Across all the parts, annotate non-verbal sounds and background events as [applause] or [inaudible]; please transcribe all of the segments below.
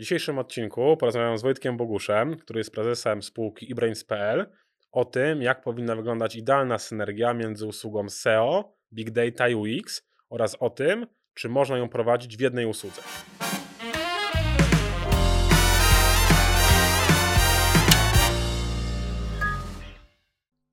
W dzisiejszym odcinku porozmawiam z Wojtkiem Boguszem, który jest prezesem spółki eBrains.pl o tym, jak powinna wyglądać idealna synergia między usługą SEO, Big Data i UX oraz o tym, czy można ją prowadzić w jednej usłudze.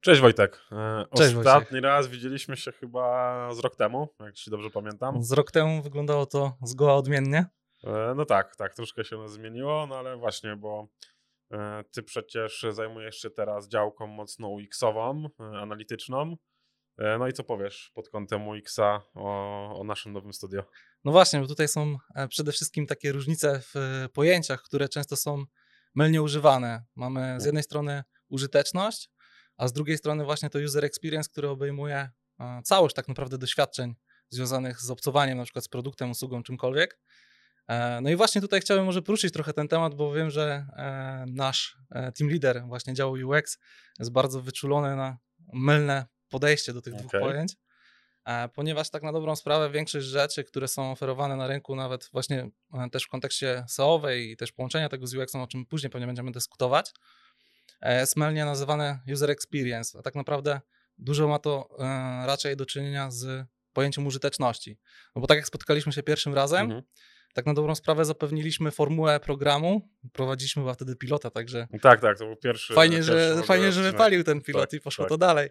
Cześć Wojtek. E, Cześć, Ostatni Wojciech. raz widzieliśmy się chyba z rok temu, jak ci dobrze pamiętam. Z rok temu wyglądało to zgoła odmiennie. E, No tak, tak, troszkę się zmieniło, no ale właśnie, bo e, ty przecież zajmujesz się teraz działką mocno UX-ową, e, analityczną. No i co powiesz pod kątem UX-a o, o naszym nowym studio? No właśnie, bo tutaj są przede wszystkim takie różnice w pojęciach, które często są mylnie używane. Mamy z jednej strony użyteczność, a z drugiej strony właśnie to user experience, który obejmuje całość tak naprawdę doświadczeń związanych z obcowaniem na przykład z produktem, usługą, czymkolwiek. E, No i właśnie tutaj chciałbym może poruszyć trochę ten temat, bo wiem, że e, nasz e, team leader właśnie działu UX jest bardzo wyczulony na mylne podejście do tych dwóch Okej. pojęć. Ponieważ tak na dobrą sprawę większość rzeczy, które są oferowane na rynku, nawet właśnie też w kontekście SEO-owej i też połączenia tego z UX-em, o czym później pewnie będziemy dyskutować, jest mylnie nazywane user experience, a tak naprawdę dużo ma to raczej do czynienia z pojęciem użyteczności. No bo tak jak spotkaliśmy się pierwszym razem, Mhm. Tak na dobrą sprawę zapewniliśmy formułę programu, prowadziliśmy chyba wtedy pilota, także Tak, tak, to był pierwszy. fajnie, pierwszy że, ogóle fajnie, że wypalił ten pilot Tak, i poszło tak. to dalej.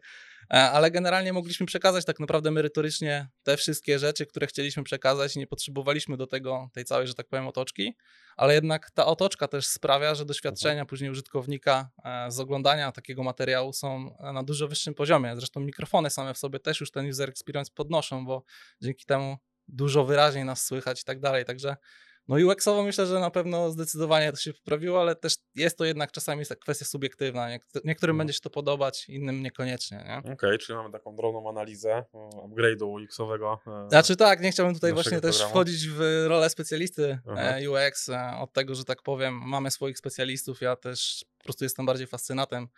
E, Ale generalnie mogliśmy przekazać tak naprawdę merytorycznie te wszystkie rzeczy, które chcieliśmy przekazać i nie potrzebowaliśmy do tego tej całej, że tak powiem, otoczki, ale jednak ta otoczka też sprawia, że doświadczenia Mhm. później użytkownika e, z oglądania takiego materiału są e, na dużo wyższym poziomie. Zresztą mikrofony same w sobie też już ten user experience podnoszą, bo dzięki temu dużo wyraźniej nas słychać i tak dalej. Także no UX-owo myślę, że na pewno zdecydowanie to się poprawiło, ale też jest to jednak czasami kwestia subiektywna. Niek- Niektórym Mhm. będzie się to podobać, innym niekoniecznie. Nie? Okej, czyli mamy taką drobną analizę e, upgrade'u UX-owego. e, Znaczy tak, nie chciałbym tutaj właśnie też programu. wchodzić w rolę specjalisty Aha. e, UX, e, od tego, że tak powiem, mamy swoich specjalistów, ja też po prostu jestem bardziej fascynatem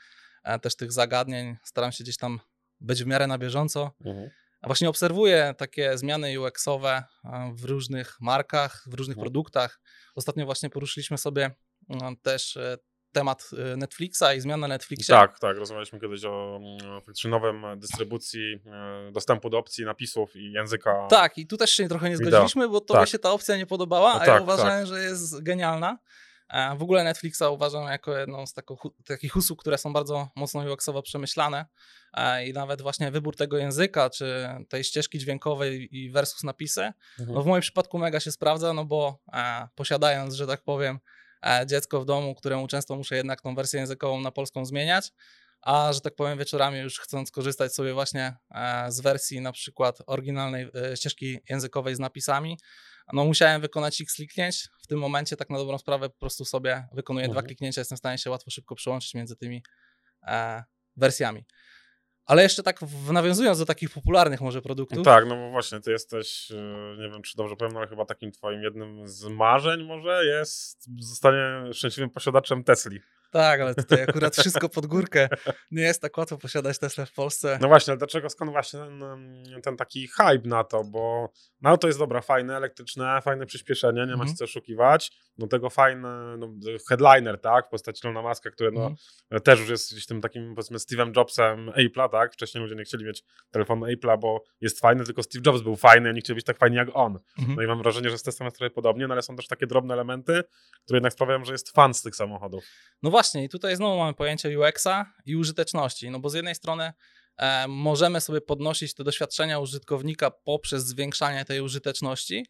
też tych zagadnień, staram się gdzieś tam być w miarę na bieżąco. mhm. A właśnie obserwuję takie zmiany UX-owe w różnych markach, w różnych Mhm. produktach. Ostatnio właśnie poruszyliśmy sobie też e, temat e, Netflixa i zmian na Netflixie. Tak, tak, rozmawialiśmy kiedyś o mm, faktycznie nowym dystrybucji e, dostępu do opcji napisów i języka. Tak, i tu też się trochę nie zgodziliśmy, bo tobie Tak. się ta opcja nie podobała, No a tak, ja uważałem, że jest genialna. E, W ogóle Netflixa uważam jako jedną z hu- takich usług, które są bardzo mocno UX-owo przemyślane E, i nawet właśnie wybór tego języka, czy tej ścieżki dźwiękowej i versus napisy, Mhm. no w moim przypadku mega się sprawdza, no bo e, posiadając, że tak powiem, dziecko w domu, któremu często muszę jednak tą wersję językową na polską zmieniać, a że tak powiem wieczorami już chcąc korzystać sobie właśnie e, z wersji na przykład oryginalnej e, ścieżki językowej z napisami, no musiałem wykonać x kliknięć. W tym momencie tak na dobrą sprawę po prostu sobie wykonuję dwa Mhm. kliknięcia, jestem w stanie się łatwo, szybko przełączyć między tymi e, wersjami. Ale jeszcze tak w, nawiązując do takich popularnych może produktów, Tak, no bo właśnie ty jesteś, nie wiem czy dobrze powiem, no ale chyba takim twoim jednym z marzeń może jest zostanie szczęśliwym posiadaczem Tesli. Tak, ale tutaj akurat wszystko pod górkę. Nie jest tak łatwo posiadać Tesla w Polsce. No właśnie, ale dlaczego, skąd właśnie ten, ten taki hype na to, bo no to jest dobra, fajne, elektryczne, fajne przyspieszenie, nie ma Mhm. się co oszukiwać, do tego fajny no, headliner, tak, w postaci Elona Muska, który no, Mhm. też już jest gdzieś tym takim, powiedzmy, Steve'em Jobsem Apple'a, tak, wcześniej ludzie nie chcieli mieć telefonu Apple'a, bo jest fajny, tylko Steve Jobs był fajny, a nie chcieli być tak fajni jak on. Mhm. No i mam wrażenie, że z Teslą jest trochę podobnie, no ale są też takie drobne elementy, które jednak sprawiają, że jest fan z tych samochodów. No właśnie, i tutaj znowu mamy pojęcie UX-a i użyteczności. No bo z jednej strony e, możemy sobie podnosić te doświadczenia użytkownika poprzez zwiększanie tej użyteczności,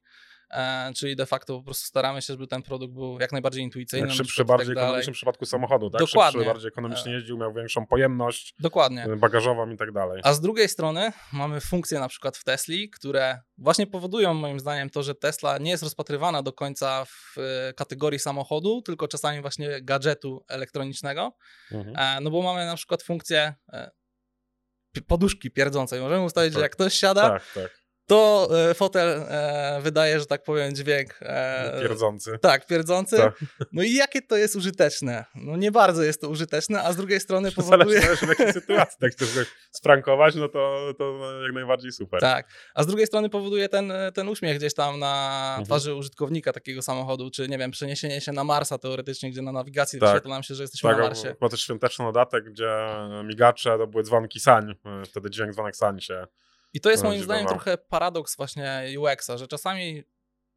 czyli de facto po prostu staramy się, żeby ten produkt był jak najbardziej intuicyjny. Jak szybszy, tak bardziej dalej. ekonomicznym przypadku samochodu, tak? Dokładnie. Szybszy, bardziej ekonomicznie jeździł, miał większą pojemność Dokładnie. e, bagażową i tak dalej. A z drugiej strony mamy funkcje na przykład w Tesli, które właśnie powodują moim zdaniem to, że Tesla nie jest rozpatrywana do końca w e, kategorii samochodu, tylko czasami właśnie gadżetu elektronicznego. Mhm. E, No bo mamy na przykład funkcję e, poduszki pierdzącej. Możemy ustalić, że Tak. jak ktoś siada, Tak, tak. To e, fotel e, wydaje, że tak powiem, dźwięk. E, Pierdzący. tak, pierdzący. Tak. No i jakie to jest użyteczne? No nie bardzo jest to użyteczne, a z drugiej strony [laughs] Zależy powoduje... też w jakiej [laughs] sytuacji. Jak chcesz sprankować, no to, to jak najbardziej super. Tak, a z drugiej strony powoduje ten, ten uśmiech gdzieś tam na Mhm. twarzy użytkownika takiego samochodu, czy nie wiem, przeniesienie się na Marsa teoretycznie, gdzie na nawigacji Tak. wyświetla nam się, że jesteśmy Tak, na Marsie. bo też świąteczny dodatek, gdzie migacze to były dzwonki sań. Wtedy dźwięk dzwonek sań się. I to jest No, moim zdaniem trochę paradoks właśnie UX-a, że czasami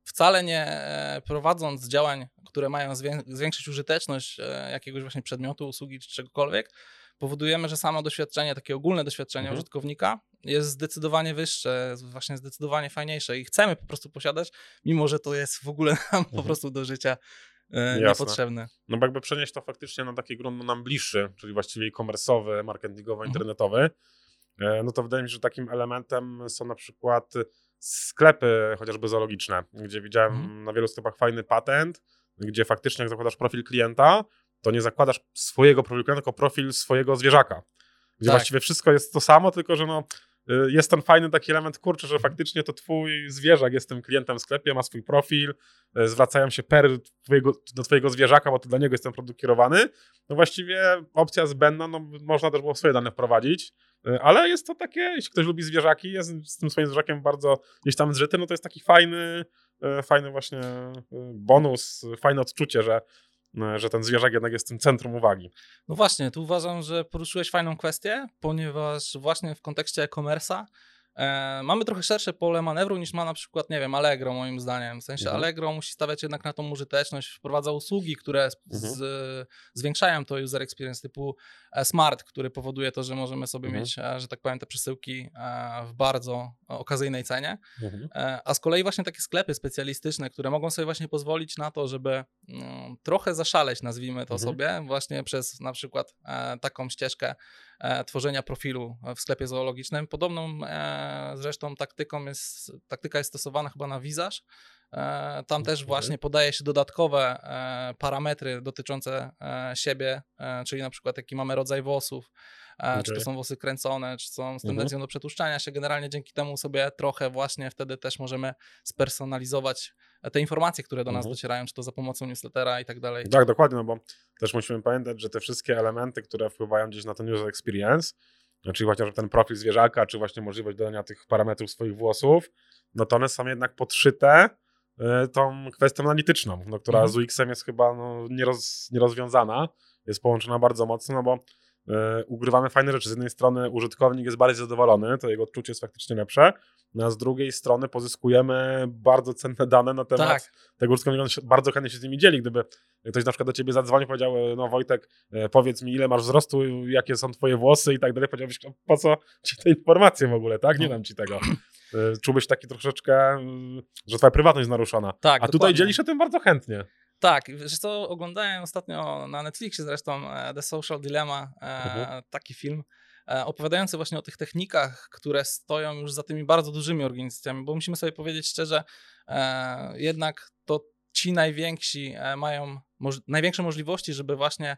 wcale nie e, prowadząc działań, które mają zwię- zwiększyć użyteczność e, jakiegoś właśnie przedmiotu, usługi czy czegokolwiek, powodujemy, że samo doświadczenie, takie ogólne doświadczenie Mhm. użytkownika jest zdecydowanie wyższe, właśnie zdecydowanie fajniejsze i chcemy po prostu posiadać, mimo że to jest w ogóle [laughs] nam po Mhm. prostu do życia e, Jasne. niepotrzebne. No bo jakby przenieść to faktycznie na taki grunt nam bliższy, czyli właściwie e-commerce'owy, Mhm. marketingowo-internetowy, e, no to wydaje mi się, że takim elementem są na przykład sklepy chociażby zoologiczne, gdzie widziałem Mhm. na wielu sklepach fajny patent, gdzie faktycznie jak zakładasz profil klienta, to nie zakładasz swojego profilu klienta, tylko profil swojego zwierzaka. Gdzie Tak. właściwie wszystko jest to samo, tylko że no, y, jest ten fajny taki element, kurczę, że faktycznie to twój zwierzak jest tym klientem w sklepie, ma swój profil, y, zwracają się pery twojego, do twojego zwierzaka, bo to dla niego jest ten produkt kierowany. No właściwie opcja zbędna, no można też było swoje dane wprowadzić, ale jest to takie, jeśli ktoś lubi zwierzaki, jest z tym swoim zwierzakiem bardzo gdzieś tam zżyty, no to jest taki fajny, y, fajny właśnie y, bonus, y, fajne odczucie, że, y, że ten zwierzak jednak jest tym centrum uwagi. No właśnie, tu uważam, że poruszyłeś fajną kwestię, ponieważ właśnie w kontekście e-commerce'a e, mamy trochę szersze pole manewru niż ma na przykład, nie wiem, Allegro moim zdaniem. W sensie Mhm. Allegro musi stawiać jednak na tą użyteczność, wprowadza usługi, które Mhm. z, zwiększają to user experience typu e, smart, który powoduje to, że możemy sobie Mhm. mieć, e, że tak powiem, te przesyłki e, w bardzo okazyjnej cenie. Mhm. A z kolei właśnie takie sklepy specjalistyczne, które mogą sobie właśnie pozwolić na to, żeby mm, trochę zaszaleć, nazwijmy to Mhm. sobie, właśnie przez na przykład taką ścieżkę tworzenia profilu w sklepie zoologicznym. Podobną e, zresztą taktyką jest, taktyka jest stosowana chyba na Visage. E, Tam też właśnie podaje się dodatkowe e, parametry dotyczące e, siebie, e, czyli na przykład jaki mamy rodzaj włosów, e, czy to są włosy kręcone, czy są z Mhm. tendencją do przetłuszczania się. Generalnie dzięki temu sobie trochę właśnie wtedy też możemy spersonalizować te informacje, które do nas Mhm. docierają, czy to za pomocą newslettera i tak dalej. Tak, dokładnie, no bo też musimy pamiętać, że te wszystkie elementy, które wpływają gdzieś na ten user experience, czyli chociażby ten profil zwierzaka, czy właśnie możliwość dodania tych parametrów swoich włosów, no to one są jednak podszyte y, tą kwestią analityczną, no, która Mhm. z UX-em jest chyba no, nieroz, nierozwiązana, jest połączona bardzo mocno, no bo ugrywamy fajne rzeczy. Z jednej strony użytkownik jest bardziej zadowolony, to jego odczucie jest faktycznie lepsze, no, a z drugiej strony pozyskujemy bardzo cenne dane na temat Tak, tego użytkownika bardzo chętnie się z nimi dzieli. Gdyby ktoś na przykład do ciebie zadzwonił, powiedział, no Wojtek, e, powiedz mi ile masz wzrostu, jakie są twoje włosy i tak dalej, powiedziałbyś, "A po co ci te informacje w ogóle, tak? Nie dam ci tego. E, Czułbyś taki troszeczkę, mm, że twoja prywatność jest naruszona. tak. A tutaj dokładnie. dzielisz się tym bardzo chętnie. Tak, wiesz co, oglądałem ostatnio na Netflixie zresztą e, The Social Dilemma, e, Mhm. taki film, e, opowiadający właśnie o tych technikach, które stoją już za tymi bardzo dużymi organizacjami, bo musimy sobie powiedzieć szczerze, jednak to ci najwięksi mają moż- największe możliwości, żeby właśnie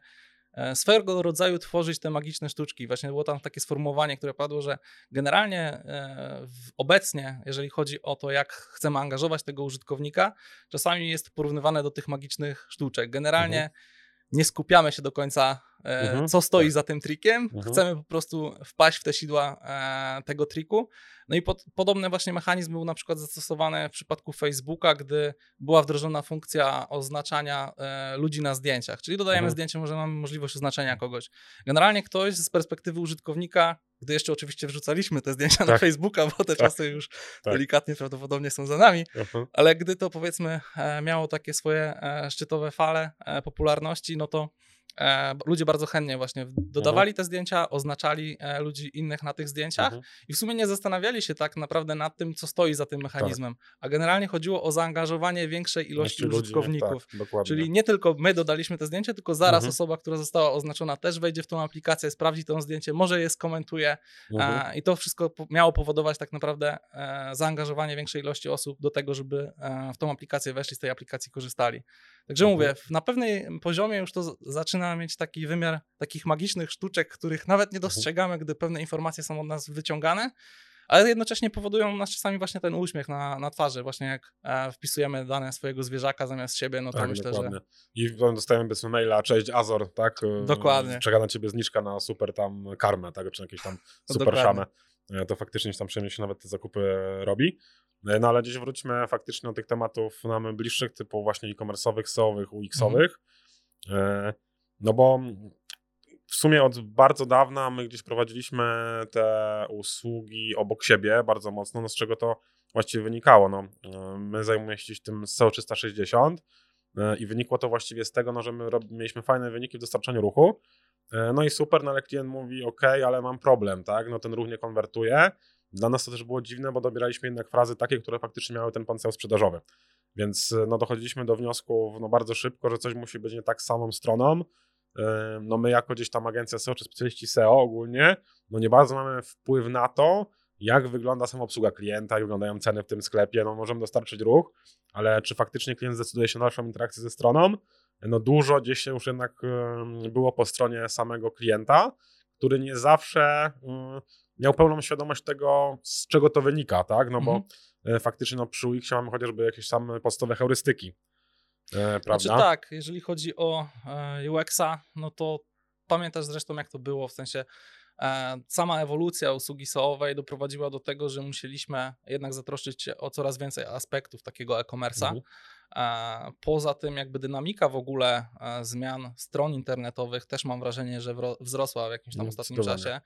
swego rodzaju tworzyć te magiczne sztuczki. Właśnie było tam takie sformułowanie, które padło, że generalnie e, obecnie, jeżeli chodzi o to, jak chcemy angażować tego użytkownika, czasami jest porównywane do tych magicznych sztuczek. Generalnie nie skupiamy się do końca, e, Mhm, co stoi tak. za tym trikiem. Mhm. Chcemy po prostu wpaść w te sidła e, tego triku. No i pod, podobny właśnie mechanizm był na przykład zastosowany w przypadku Facebooka, gdy była wdrożona funkcja oznaczania e, ludzi na zdjęciach. Czyli dodajemy Mhm. zdjęcie, może mamy możliwość oznaczenia kogoś. Generalnie ktoś z perspektywy użytkownika, gdy jeszcze oczywiście wrzucaliśmy te zdjęcia na Tak. Facebooka, bo te Tak. czasy już Tak. delikatnie prawdopodobnie są za nami, Mhm. ale gdy to powiedzmy e, miało takie swoje e, szczytowe fale e, popularności, no to ludzie bardzo chętnie właśnie dodawali te zdjęcia, oznaczali e, ludzi innych na tych zdjęciach Mhm. i w sumie nie zastanawiali się tak naprawdę nad tym, co stoi za tym mechanizmem, a generalnie chodziło o zaangażowanie większej ilości Ludzi, użytkowników. Tak, dokładnie. Czyli nie tylko my dodaliśmy te zdjęcie, tylko zaraz Mhm. osoba, która została oznaczona, też wejdzie w tą aplikację, sprawdzi to zdjęcie, może je skomentuje, Mhm. E, I to wszystko miało powodować tak naprawdę e, zaangażowanie większej ilości osób do tego, żeby e, w tą aplikację weszli, z tej aplikacji korzystali. Także Mhm. mówię, na pewnym poziomie już to zaczyna mieć taki wymiar takich magicznych sztuczek, których nawet nie dostrzegamy, gdy pewne informacje są od nas wyciągane. ale jednocześnie powodują nas czasami właśnie ten uśmiech na, na twarzy, właśnie jak e, wpisujemy dane swojego zwierzaka zamiast siebie, no to tak, myślę, dokładnie. że... I potem dostajemy powiedzmy maila, cześć Azor, tak? E, Dokładnie. Czeka na ciebie zniżka na super tam karmę, tak? Czy jakieś tam [laughs] super szamę. E, To faktycznie tam przyjemnie się nawet te zakupy robi. E, No ale gdzieś wróćmy faktycznie do tych tematów nam bliższych, typu właśnie e-commerce'owych, SEO-owych, UX-owych. E, No bo w sumie od bardzo dawna my gdzieś prowadziliśmy te usługi obok siebie bardzo mocno, no z czego to właściwie wynikało. No, e, my zajmujemy się tym SEO 360 e, i wynikło to właściwie z tego, no, że my mieliśmy fajne wyniki w dostarczaniu ruchu. No i super, no ale klient mówi, ok, ale mam problem, tak? No ten ruch nie konwertuje. Dla nas to też było dziwne, bo dobieraliśmy jednak frazy takie, które faktycznie miały ten potencjał sprzedażowy. Więc e, no, dochodziliśmy do wniosków no, bardzo szybko, że coś musi być nie tak samą stroną. E, No my jako gdzieś tam agencja SEO czy specjaliści SEO ogólnie, no nie bardzo mamy wpływ na to, jak wygląda sama obsługa klienta, jak wyglądają ceny w tym sklepie. No możemy dostarczyć ruch, ale czy faktycznie klient zdecyduje się na dalszą interakcję ze stroną? No dużo gdzieś się już jednak było po stronie samego klienta, który nie zawsze mm, miał pełną świadomość tego, z czego to wynika, tak? No bo e, faktycznie no, przy UX mamy chociażby jakieś tam podstawowe heurystyki, e, prawda? Znaczy tak, jeżeli chodzi o e, UX-a, no to pamiętasz zresztą jak to było, w sensie sama ewolucja usługi SEO-owej doprowadziła do tego, że musieliśmy jednak zatroszczyć się o coraz więcej aspektów takiego e-commerce'a. Mhm. Poza tym jakby dynamika w ogóle e, zmian stron internetowych też mam wrażenie, że wzrosła w jakimś tam Mm, ostatnim czasie,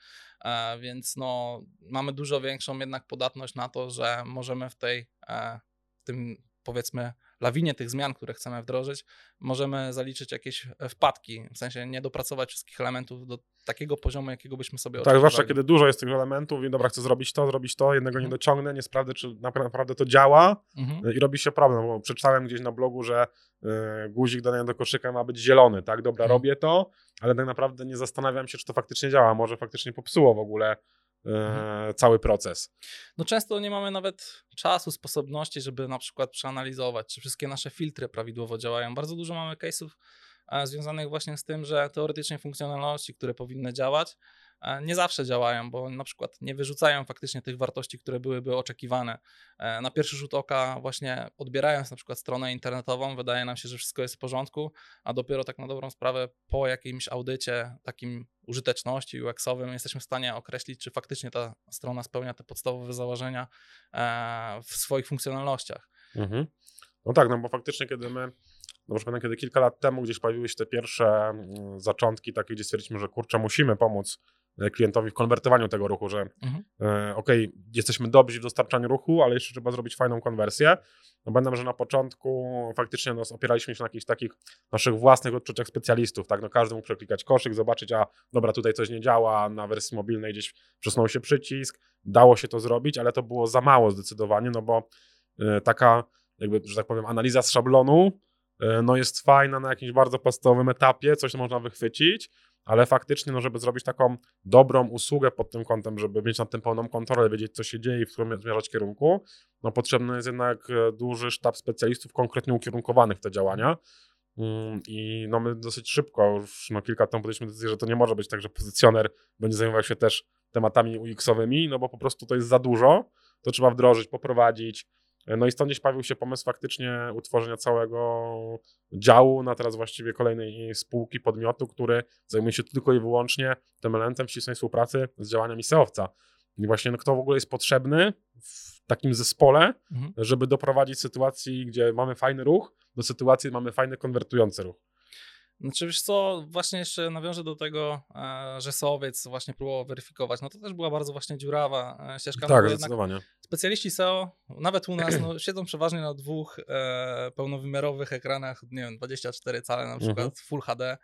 E, więc no mamy dużo większą jednak podatność na to, że możemy w tej, e, w tym powiedzmy lawinie tych zmian, które chcemy wdrożyć, możemy zaliczyć jakieś e, wpadki, w sensie nie dopracować wszystkich elementów do takiego poziomu, jakiego byśmy sobie Tak, zwłaszcza kiedy dużo jest tych elementów i dobra, chcę zrobić to, zrobić to, jednego nie Mhm. dociągnę, nie sprawdzę, czy napra- naprawdę to działa Mhm. i robi się problem, bo przeczytałem gdzieś na blogu, że y, guzik dodania do koszyka ma być zielony, tak, dobra, Mhm. robię to, ale tak naprawdę nie zastanawiam się, czy to faktycznie działa, może faktycznie popsuło w ogóle Mhm. cały proces. No często nie mamy nawet czasu, sposobności, żeby na przykład przeanalizować, czy wszystkie nasze filtry prawidłowo działają. Bardzo dużo mamy case'ów e, związanych właśnie z tym, że teoretycznie funkcjonalności, które powinny działać, e, nie zawsze działają, bo na przykład nie wyrzucają faktycznie tych wartości, które byłyby oczekiwane. E, Na pierwszy rzut oka właśnie odbierając na przykład stronę internetową, wydaje nam się, że wszystko jest w porządku, a dopiero tak na dobrą sprawę po jakimś audycie takim użyteczności UX-owym jesteśmy w stanie określić, czy faktycznie ta strona spełnia te podstawowe założenia e, w swoich funkcjonalnościach. Mhm. No tak, no bo faktycznie kiedy my, no już pamiętam, kiedy kilka lat temu gdzieś pojawiły się te pierwsze mm, zaczątki takie, gdzie stwierdziliśmy, że kurczę, musimy pomóc e, klientowi w konwertowaniu tego ruchu, że Mhm. e, okej, jesteśmy dobrzy w dostarczaniu ruchu, ale jeszcze trzeba zrobić fajną konwersję. No pamiętam, że na początku faktycznie no, opieraliśmy się na jakichś takich naszych własnych odczuciach specjalistów, tak, no każdy mógł przeklikać koszyk, zobaczyć, a dobra, tutaj coś nie działa, na wersji mobilnej gdzieś przesunął się przycisk, dało się to zrobić, ale to było za mało zdecydowanie, no bo e, taka jakby, że tak powiem, analiza z szablonu e, no jest fajna na jakimś bardzo podstawowym etapie, coś można wychwycić, ale faktycznie, no żeby zrobić taką dobrą usługę pod tym kątem, żeby mieć nad tym pełną kontrolę, wiedzieć co się dzieje i w którym zmierzać kierunku, no potrzebny jest jednak e, duży sztab specjalistów konkretnie ukierunkowanych w te działania. Mm, I no my dosyć szybko, już no kilka lat temu podjęliśmy decyzję, że to nie może być tak, że pozycjoner będzie zajmował się też tematami UX-owymi, no bo po prostu to jest za dużo, to trzeba wdrożyć, poprowadzić. No i stąd gdzieś pojawił się pomysł faktycznie utworzenia całego działu na teraz właściwie kolejnej spółki, podmiotu, który zajmuje się tylko i wyłącznie tym elementem ścisłej współpracy z działaniami SEOwca. I właśnie no, kto w ogóle jest potrzebny w takim zespole, Mhm. żeby doprowadzić sytuacji, gdzie mamy fajny ruch, do sytuacji, gdzie mamy fajny konwertujący ruch. Znaczy wiesz co, właśnie jeszcze nawiążę do tego, e, że Sowiec właśnie próbował weryfikować, no to też była bardzo właśnie dziurawa e, ścieżka, no tak, jednak zdecydowanie. specjaliści SEO, nawet u nas, no, [clears throat] siedzą przeważnie na dwóch e, pełnowymiarowych ekranach, nie wiem, 24 cale na przykład, Mhm. Full HD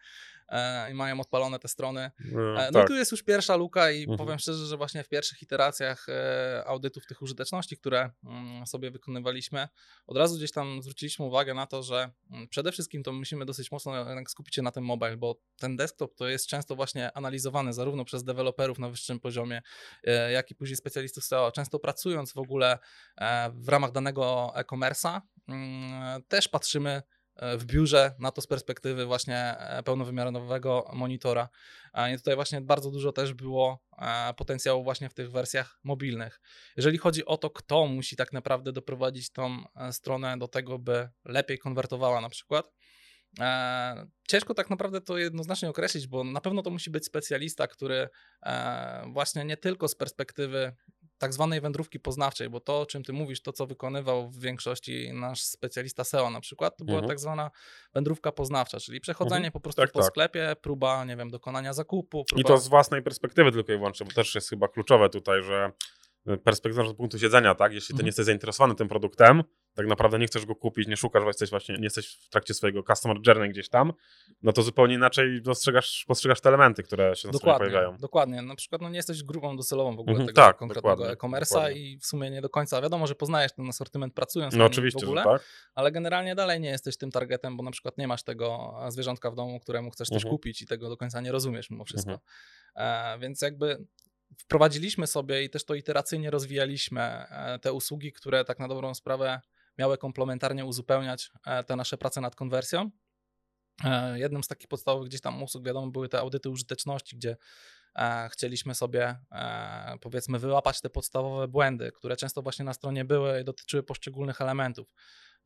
i mają odpalone te strony. E, E, No tak. tu jest już pierwsza luka i Mhm. powiem szczerze, że właśnie w pierwszych iteracjach e, audytów tych użyteczności, które mm, sobie wykonywaliśmy, od razu gdzieś tam zwróciliśmy uwagę na to, że mm, przede wszystkim to musimy dosyć mocno skupić się na tym mobile, bo ten desktop to jest często właśnie analizowany zarówno przez deweloperów na wyższym poziomie, e, jak i później specjalistów SEO. Często pracując w ogóle e, w ramach danego e-commerce'a, mm, też patrzymy e, w biurze na to z perspektywy właśnie e, pełnowymiarowego monitora. I tutaj właśnie bardzo dużo też było potencjału właśnie w tych wersjach mobilnych. Jeżeli chodzi o to, kto musi tak naprawdę doprowadzić tą stronę do tego, by lepiej konwertowała na przykład, E, ciężko tak naprawdę to jednoznacznie określić, bo na pewno to musi być specjalista, który e, właśnie nie tylko z perspektywy tak zwanej wędrówki poznawczej, bo to, o czym ty mówisz, to co wykonywał w większości nasz specjalista SEO na przykład, to była mhm. tak zwana wędrówka poznawcza, czyli przechodzenie mhm. po prostu tak, po tak. sklepie, próba, nie wiem, dokonania zakupu. Próba... I to z własnej perspektywy tylko i wyłącznie, bo też jest chyba kluczowe tutaj, że perspektywa z punktu siedzenia, tak? Jeśli ty mhm. nie jesteś zainteresowany tym produktem, tak naprawdę nie chcesz go kupić, nie szukasz, jesteś właśnie, nie jesteś w trakcie swojego customer journey gdzieś tam, no to zupełnie inaczej dostrzegasz, postrzegasz te elementy, które się na stronie pojawiają. Dokładnie, na przykład no nie jesteś grupą docelową w ogóle mhm, tego tak, konkretnego e-commerce'a i w sumie nie do końca, wiadomo, że poznajesz ten asortyment pracując no, oczywiście, w ogóle, tak. ale generalnie dalej nie jesteś tym targetem, bo na przykład nie masz tego zwierzątka w domu, któremu chcesz coś mhm. kupić i tego do końca nie rozumiesz mimo wszystko. Mhm. E, więc jakby wprowadziliśmy sobie i też to iteracyjnie rozwijaliśmy e, te usługi, które tak na dobrą sprawę miały komplementarnie uzupełniać e, te nasze prace nad konwersją. E, jednym z takich podstawowych gdzieś tam usług, wiadomo, były te audyty użyteczności, gdzie chcieliśmy sobie powiedzmy wyłapać te podstawowe błędy, które często właśnie na stronie były i dotyczyły poszczególnych elementów.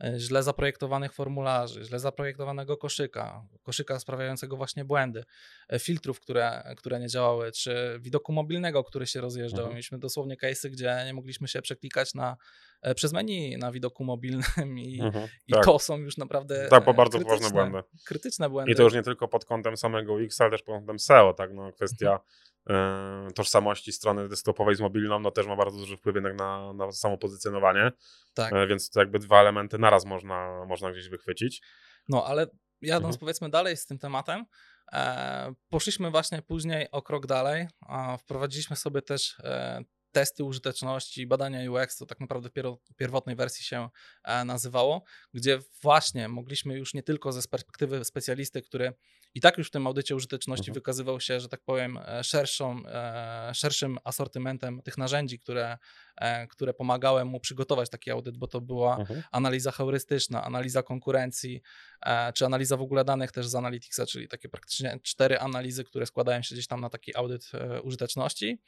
E, źle zaprojektowanych formularzy, źle zaprojektowanego koszyka, koszyka sprawiającego właśnie błędy, e, filtrów, które, które nie działały, czy widoku mobilnego, który się rozjeżdżał. Mhm. Mieliśmy dosłownie case'y, gdzie nie mogliśmy się przeklikać na, e, przez menu na widoku mobilnym i, mhm, i tak. to są już naprawdę tak, po bardzo ważne błędy. Krytyczne błędy. I to już nie tylko pod kątem samego UX, ale też pod kątem SEO, tak, no kwestia mhm tożsamości strony desktopowej z mobilną, no też ma bardzo duży wpływ jednak na, na samo pozycjonowanie. Tak. E, więc to jakby dwa elementy naraz można, można gdzieś wychwycić. No, ale jadąc mhm. powiedzmy dalej z tym tematem, e, poszliśmy właśnie później o krok dalej, a wprowadziliśmy sobie też e, testy użyteczności, badania UX, to tak naprawdę w pierwotnej wersji się e, nazywało, gdzie właśnie mogliśmy już nie tylko ze perspektywy specjalisty, który i tak już w tym audycie użyteczności mhm. wykazywał się, że tak powiem, e, szerszą, e, szerszym asortymentem tych narzędzi, które, które pomagały mu przygotować taki audyt, bo to była mhm. analiza heurystyczna, analiza konkurencji, czy analiza w ogóle danych też z Analyticsa, czyli takie praktycznie cztery analizy, które składają się gdzieś tam na taki audyt użyteczności.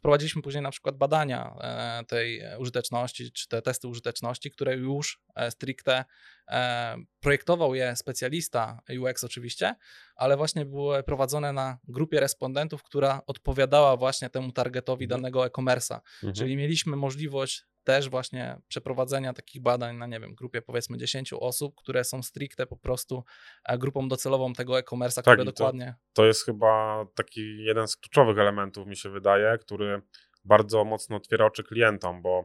Wprowadziliśmy później na przykład badania e, tej użyteczności, czy te testy użyteczności, które już e, stricte e, projektował je specjalista UX oczywiście, ale właśnie były prowadzone na grupie respondentów, która odpowiadała właśnie temu targetowi mhm. danego e-commerce'a. Mhm. Czyli mieliśmy możliwość też właśnie przeprowadzenia takich badań na, nie wiem, grupie powiedzmy 10 osób, które są stricte po prostu e, grupą docelową tego e-commerce'a, tak, które dokładnie... To, to jest chyba taki jeden z kluczowych elementów, mi się wydaje, który bardzo mocno otwiera oczy klientom, bo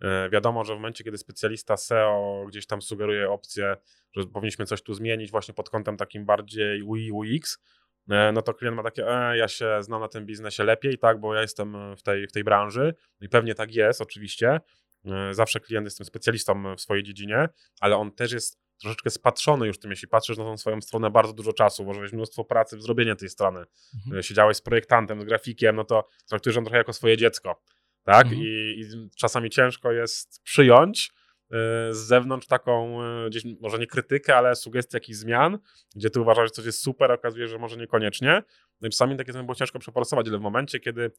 e, wiadomo, że w momencie, kiedy specjalista SEO gdzieś tam sugeruje opcję, że powinniśmy coś tu zmienić właśnie pod kątem takim bardziej UI, UX, no to klient ma takie, e, ja się znam na tym biznesie lepiej, tak, bo ja jestem w tej, w tej branży i pewnie tak jest oczywiście, E, zawsze klient jest tym specjalistą w swojej dziedzinie, ale on też jest troszeczkę spatrzony już tym, jeśli patrzysz na tą swoją stronę bardzo dużo czasu, włożyłeś mnóstwo pracy w zrobienie tej strony, mhm. E, siedziałeś z projektantem, z grafikiem, no to traktujesz ją trochę jako swoje dziecko, tak? Mhm. I, I, czasami ciężko jest przyjąć z zewnątrz taką, y, gdzieś może nie krytykę, ale sugestię jakichś zmian, gdzie ty uważasz, że coś jest super, a okazuje że może niekoniecznie. No i czasami takie było ciężko przeforsować, ale w momencie, kiedy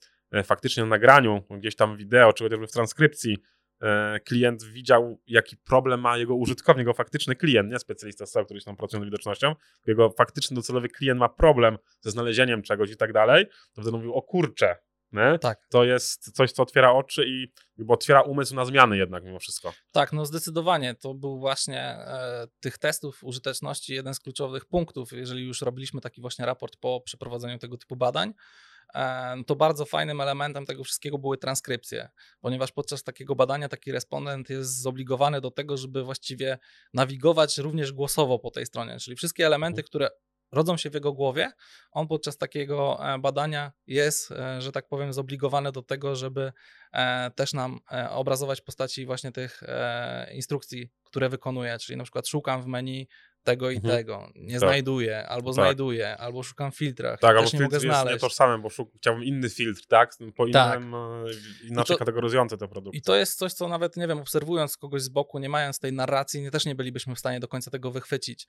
faktycznie na nagraniu, gdzieś tam wideo, czy chociażby w transkrypcji E, klient widział, jaki problem ma jego użytkownik, jego faktyczny klient, nie specjalista SEO, który się tam pracuje nad widocznością, jego faktyczny docelowy klient ma problem ze znalezieniem czegoś i tak dalej, to wtedy mówił, o kurczę, Tak. To jest coś, co otwiera oczy i jakby otwiera umysł na zmiany jednak mimo wszystko. Tak, no zdecydowanie. To był właśnie e, tych testów użyteczności jeden z kluczowych punktów, jeżeli już robiliśmy taki właśnie raport po przeprowadzeniu tego typu badań to bardzo fajnym elementem tego wszystkiego były transkrypcje, ponieważ podczas takiego badania taki respondent jest zobligowany do tego, żeby właściwie nawigować również głosowo po tej stronie, czyli wszystkie elementy, mhm. które rodzą się w jego głowie, on podczas takiego e, badania jest, e, że tak powiem, zobligowany do tego, żeby e, też nam obrazować postaci właśnie tych instrukcji, które wykonuje, czyli na przykład szukam w menu tego i Mhm. tego, nie Tak. znajduję, albo Tak. znajduję, albo szukam filtrach, Tak, albo też nie mogę filtr jest nietożsamy, bo szuk- chciałbym inny filtr, tak? Po Tak. innym, e, inaczej to- kategoryzujący te produkty. I to jest coś, co nawet, nie wiem, obserwując kogoś z boku, nie mając tej narracji, nie, też nie bylibyśmy w stanie do końca tego wychwycić.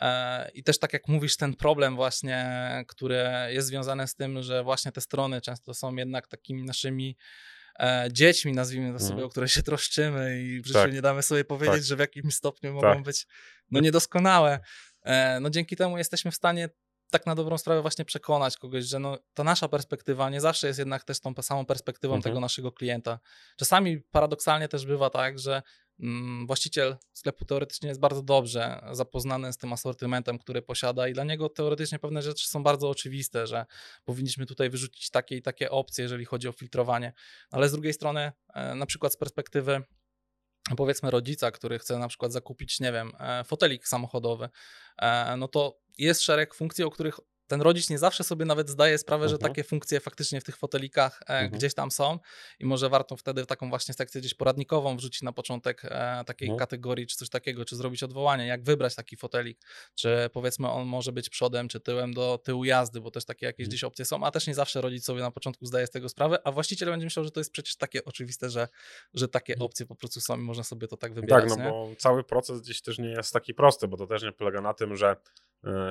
E, I też tak jak mówisz, ten problem właśnie, który jest związany z tym, że właśnie te strony często są jednak takimi naszymi e, dziećmi, nazwijmy to sobie, Mhm. o które się troszczymy i w życiu Tak. nie damy sobie powiedzieć, Tak. że w jakimś stopniu mogą Tak. być no, niedoskonałe. E, no dzięki temu jesteśmy w stanie tak na dobrą sprawę właśnie przekonać kogoś, że no, ta nasza perspektywa nie zawsze jest jednak też tą samą perspektywą Mhm. tego naszego klienta. Czasami paradoksalnie też bywa tak, że mm, właściciel sklepu teoretycznie jest bardzo dobrze zapoznany z tym asortymentem, który posiada i dla niego teoretycznie pewne rzeczy są bardzo oczywiste, że powinniśmy tutaj wyrzucić takie i takie opcje, jeżeli chodzi o filtrowanie, ale z drugiej strony e, na przykład z perspektywy powiedzmy rodzica, który chce na przykład zakupić, nie wiem, e, fotelik samochodowy, e, no to jest szereg funkcji, o których ten rodzic nie zawsze sobie nawet zdaje sprawę, że Mhm. takie funkcje faktycznie w tych fotelikach e, Mhm. gdzieś tam są i może warto wtedy taką właśnie sekcję gdzieś poradnikową wrzucić na początek e, takiej Mhm. kategorii, czy coś takiego, czy zrobić odwołanie, jak wybrać taki fotelik, czy powiedzmy on może być przodem, czy tyłem do tyłu jazdy, bo też takie jakieś Mhm. gdzieś opcje są, a też nie zawsze rodzic sobie na początku zdaje z tego sprawę, a właściciel będzie myślał, że to jest przecież takie oczywiste, że, że takie Mhm. opcje po prostu są i można sobie to tak wybierać. Tak, no nie? bo cały proces gdzieś też nie jest taki prosty, bo to też nie polega na tym, że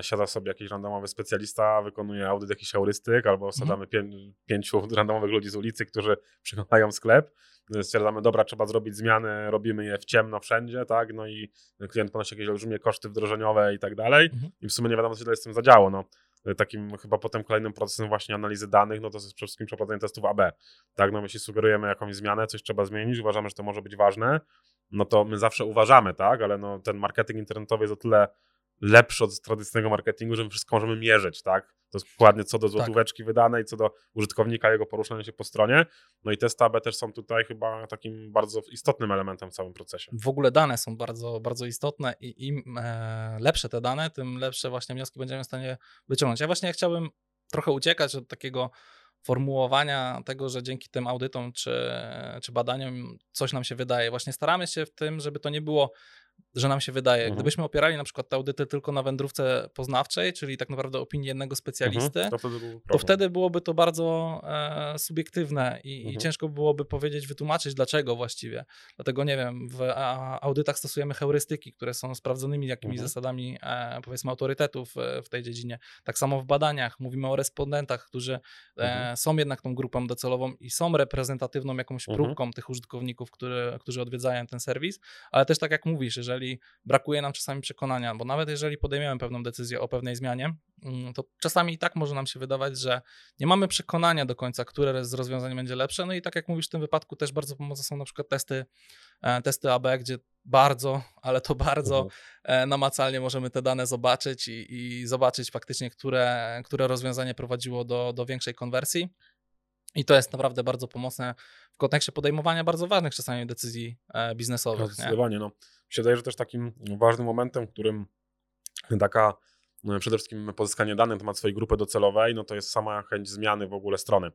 siada sobie jakiś randomowy specjalista, wykonuje audyt jakiś heurystyk, albo Mhm. wsadzamy pię- pięciu randomowych ludzi z ulicy, którzy przeglądają sklep, e, stwierdzamy, dobra, trzeba zrobić zmiany, robimy je w ciemno wszędzie, tak, no i klient ponosi jakieś olbrzymie koszty wdrożeniowe i tak dalej Mhm. i w sumie nie wiadomo, co się dalej z tym zadziało, no. E, Takim chyba potem kolejnym procesem właśnie analizy danych, no to jest przede wszystkim przeprowadzenie testów AB. Tak, no jeśli sugerujemy jakąś zmianę, coś trzeba zmienić, uważamy, że to może być ważne, no to my zawsze uważamy, tak, ale no ten marketing internetowy jest o tyle lepszy od tradycyjnego marketingu, że my wszystko możemy mierzyć, tak? To jest dokładnie co do złotóweczki wydanej, co do użytkownika, jego poruszania się po stronie. No i testy AB też są tutaj chyba takim bardzo istotnym elementem w całym procesie. W ogóle dane są bardzo, bardzo istotne i im e, lepsze te dane, tym lepsze właśnie wnioski będziemy w stanie wyciągnąć. Ja właśnie chciałbym trochę uciekać od takiego formułowania tego, że dzięki tym audytom czy, czy badaniom coś nam się wydaje. Właśnie staramy się w tym, żeby to nie było, że nam się wydaje. Mhm. Gdybyśmy opierali na przykład te audyty tylko na wędrówce poznawczej, czyli tak naprawdę opinii jednego specjalisty, Mhm, to wtedy, to wtedy byłoby to bardzo e, subiektywne i, i Mhm. ciężko byłoby powiedzieć, wytłumaczyć dlaczego właściwie. Dlatego nie wiem, w a, audytach stosujemy heurystyki, które są sprawdzonymi jakimiś Mhm. zasadami, e, powiedzmy, autorytetów e, w tej dziedzinie. Tak samo w badaniach mówimy o respondentach, którzy e, Mhm. są jednak tą grupą docelową i są reprezentatywną jakąś Mhm. próbką tych użytkowników, który, którzy odwiedzają ten serwis, ale też tak jak mówisz, jeżeli brakuje nam czasami przekonania, bo nawet jeżeli podejmiemy pewną decyzję o pewnej zmianie, mm, to czasami i tak może nam się wydawać, że nie mamy przekonania do końca, które z rozwiązań będzie lepsze. No i tak jak mówisz, w tym wypadku też bardzo pomocne są na przykład testy, e, testy AB, gdzie bardzo, ale to bardzo Mhm. e, namacalnie możemy te dane zobaczyć i, i zobaczyć faktycznie, które, które rozwiązanie prowadziło do, do większej konwersji. I to jest naprawdę bardzo pomocne w kontekście podejmowania bardzo ważnych czasami decyzji e, No, biznesowych. Nie? zdecydowanie. No. Mi się wydaje, że też takim ważnym momentem, w którym taka no, przede wszystkim pozyskanie danych na temat swojej grupy docelowej, no to jest sama chęć zmiany w ogóle strony.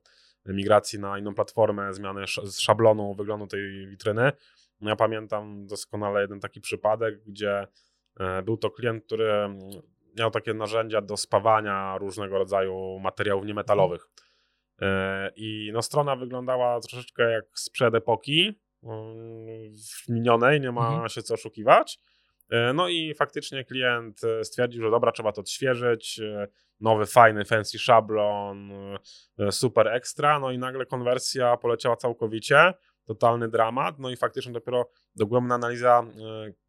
Migracji na inną platformę, zmiany z szablonu wyglądu tej witryny. No ja pamiętam doskonale jeden taki przypadek, gdzie e, był to klient, który mm, miał takie narzędzia do spawania różnego rodzaju materiałów niemetalowych. E, I no, strona wyglądała troszeczkę jak sprzed epoki mm, w minionej, nie ma Mhm. się co oszukiwać. E, No i faktycznie klient e, stwierdził, że dobra, trzeba to odświeżyć, nowy, fajny, fancy szablon, super ekstra, no i nagle konwersja poleciała całkowicie, totalny dramat, no i faktycznie dopiero dogłębna analiza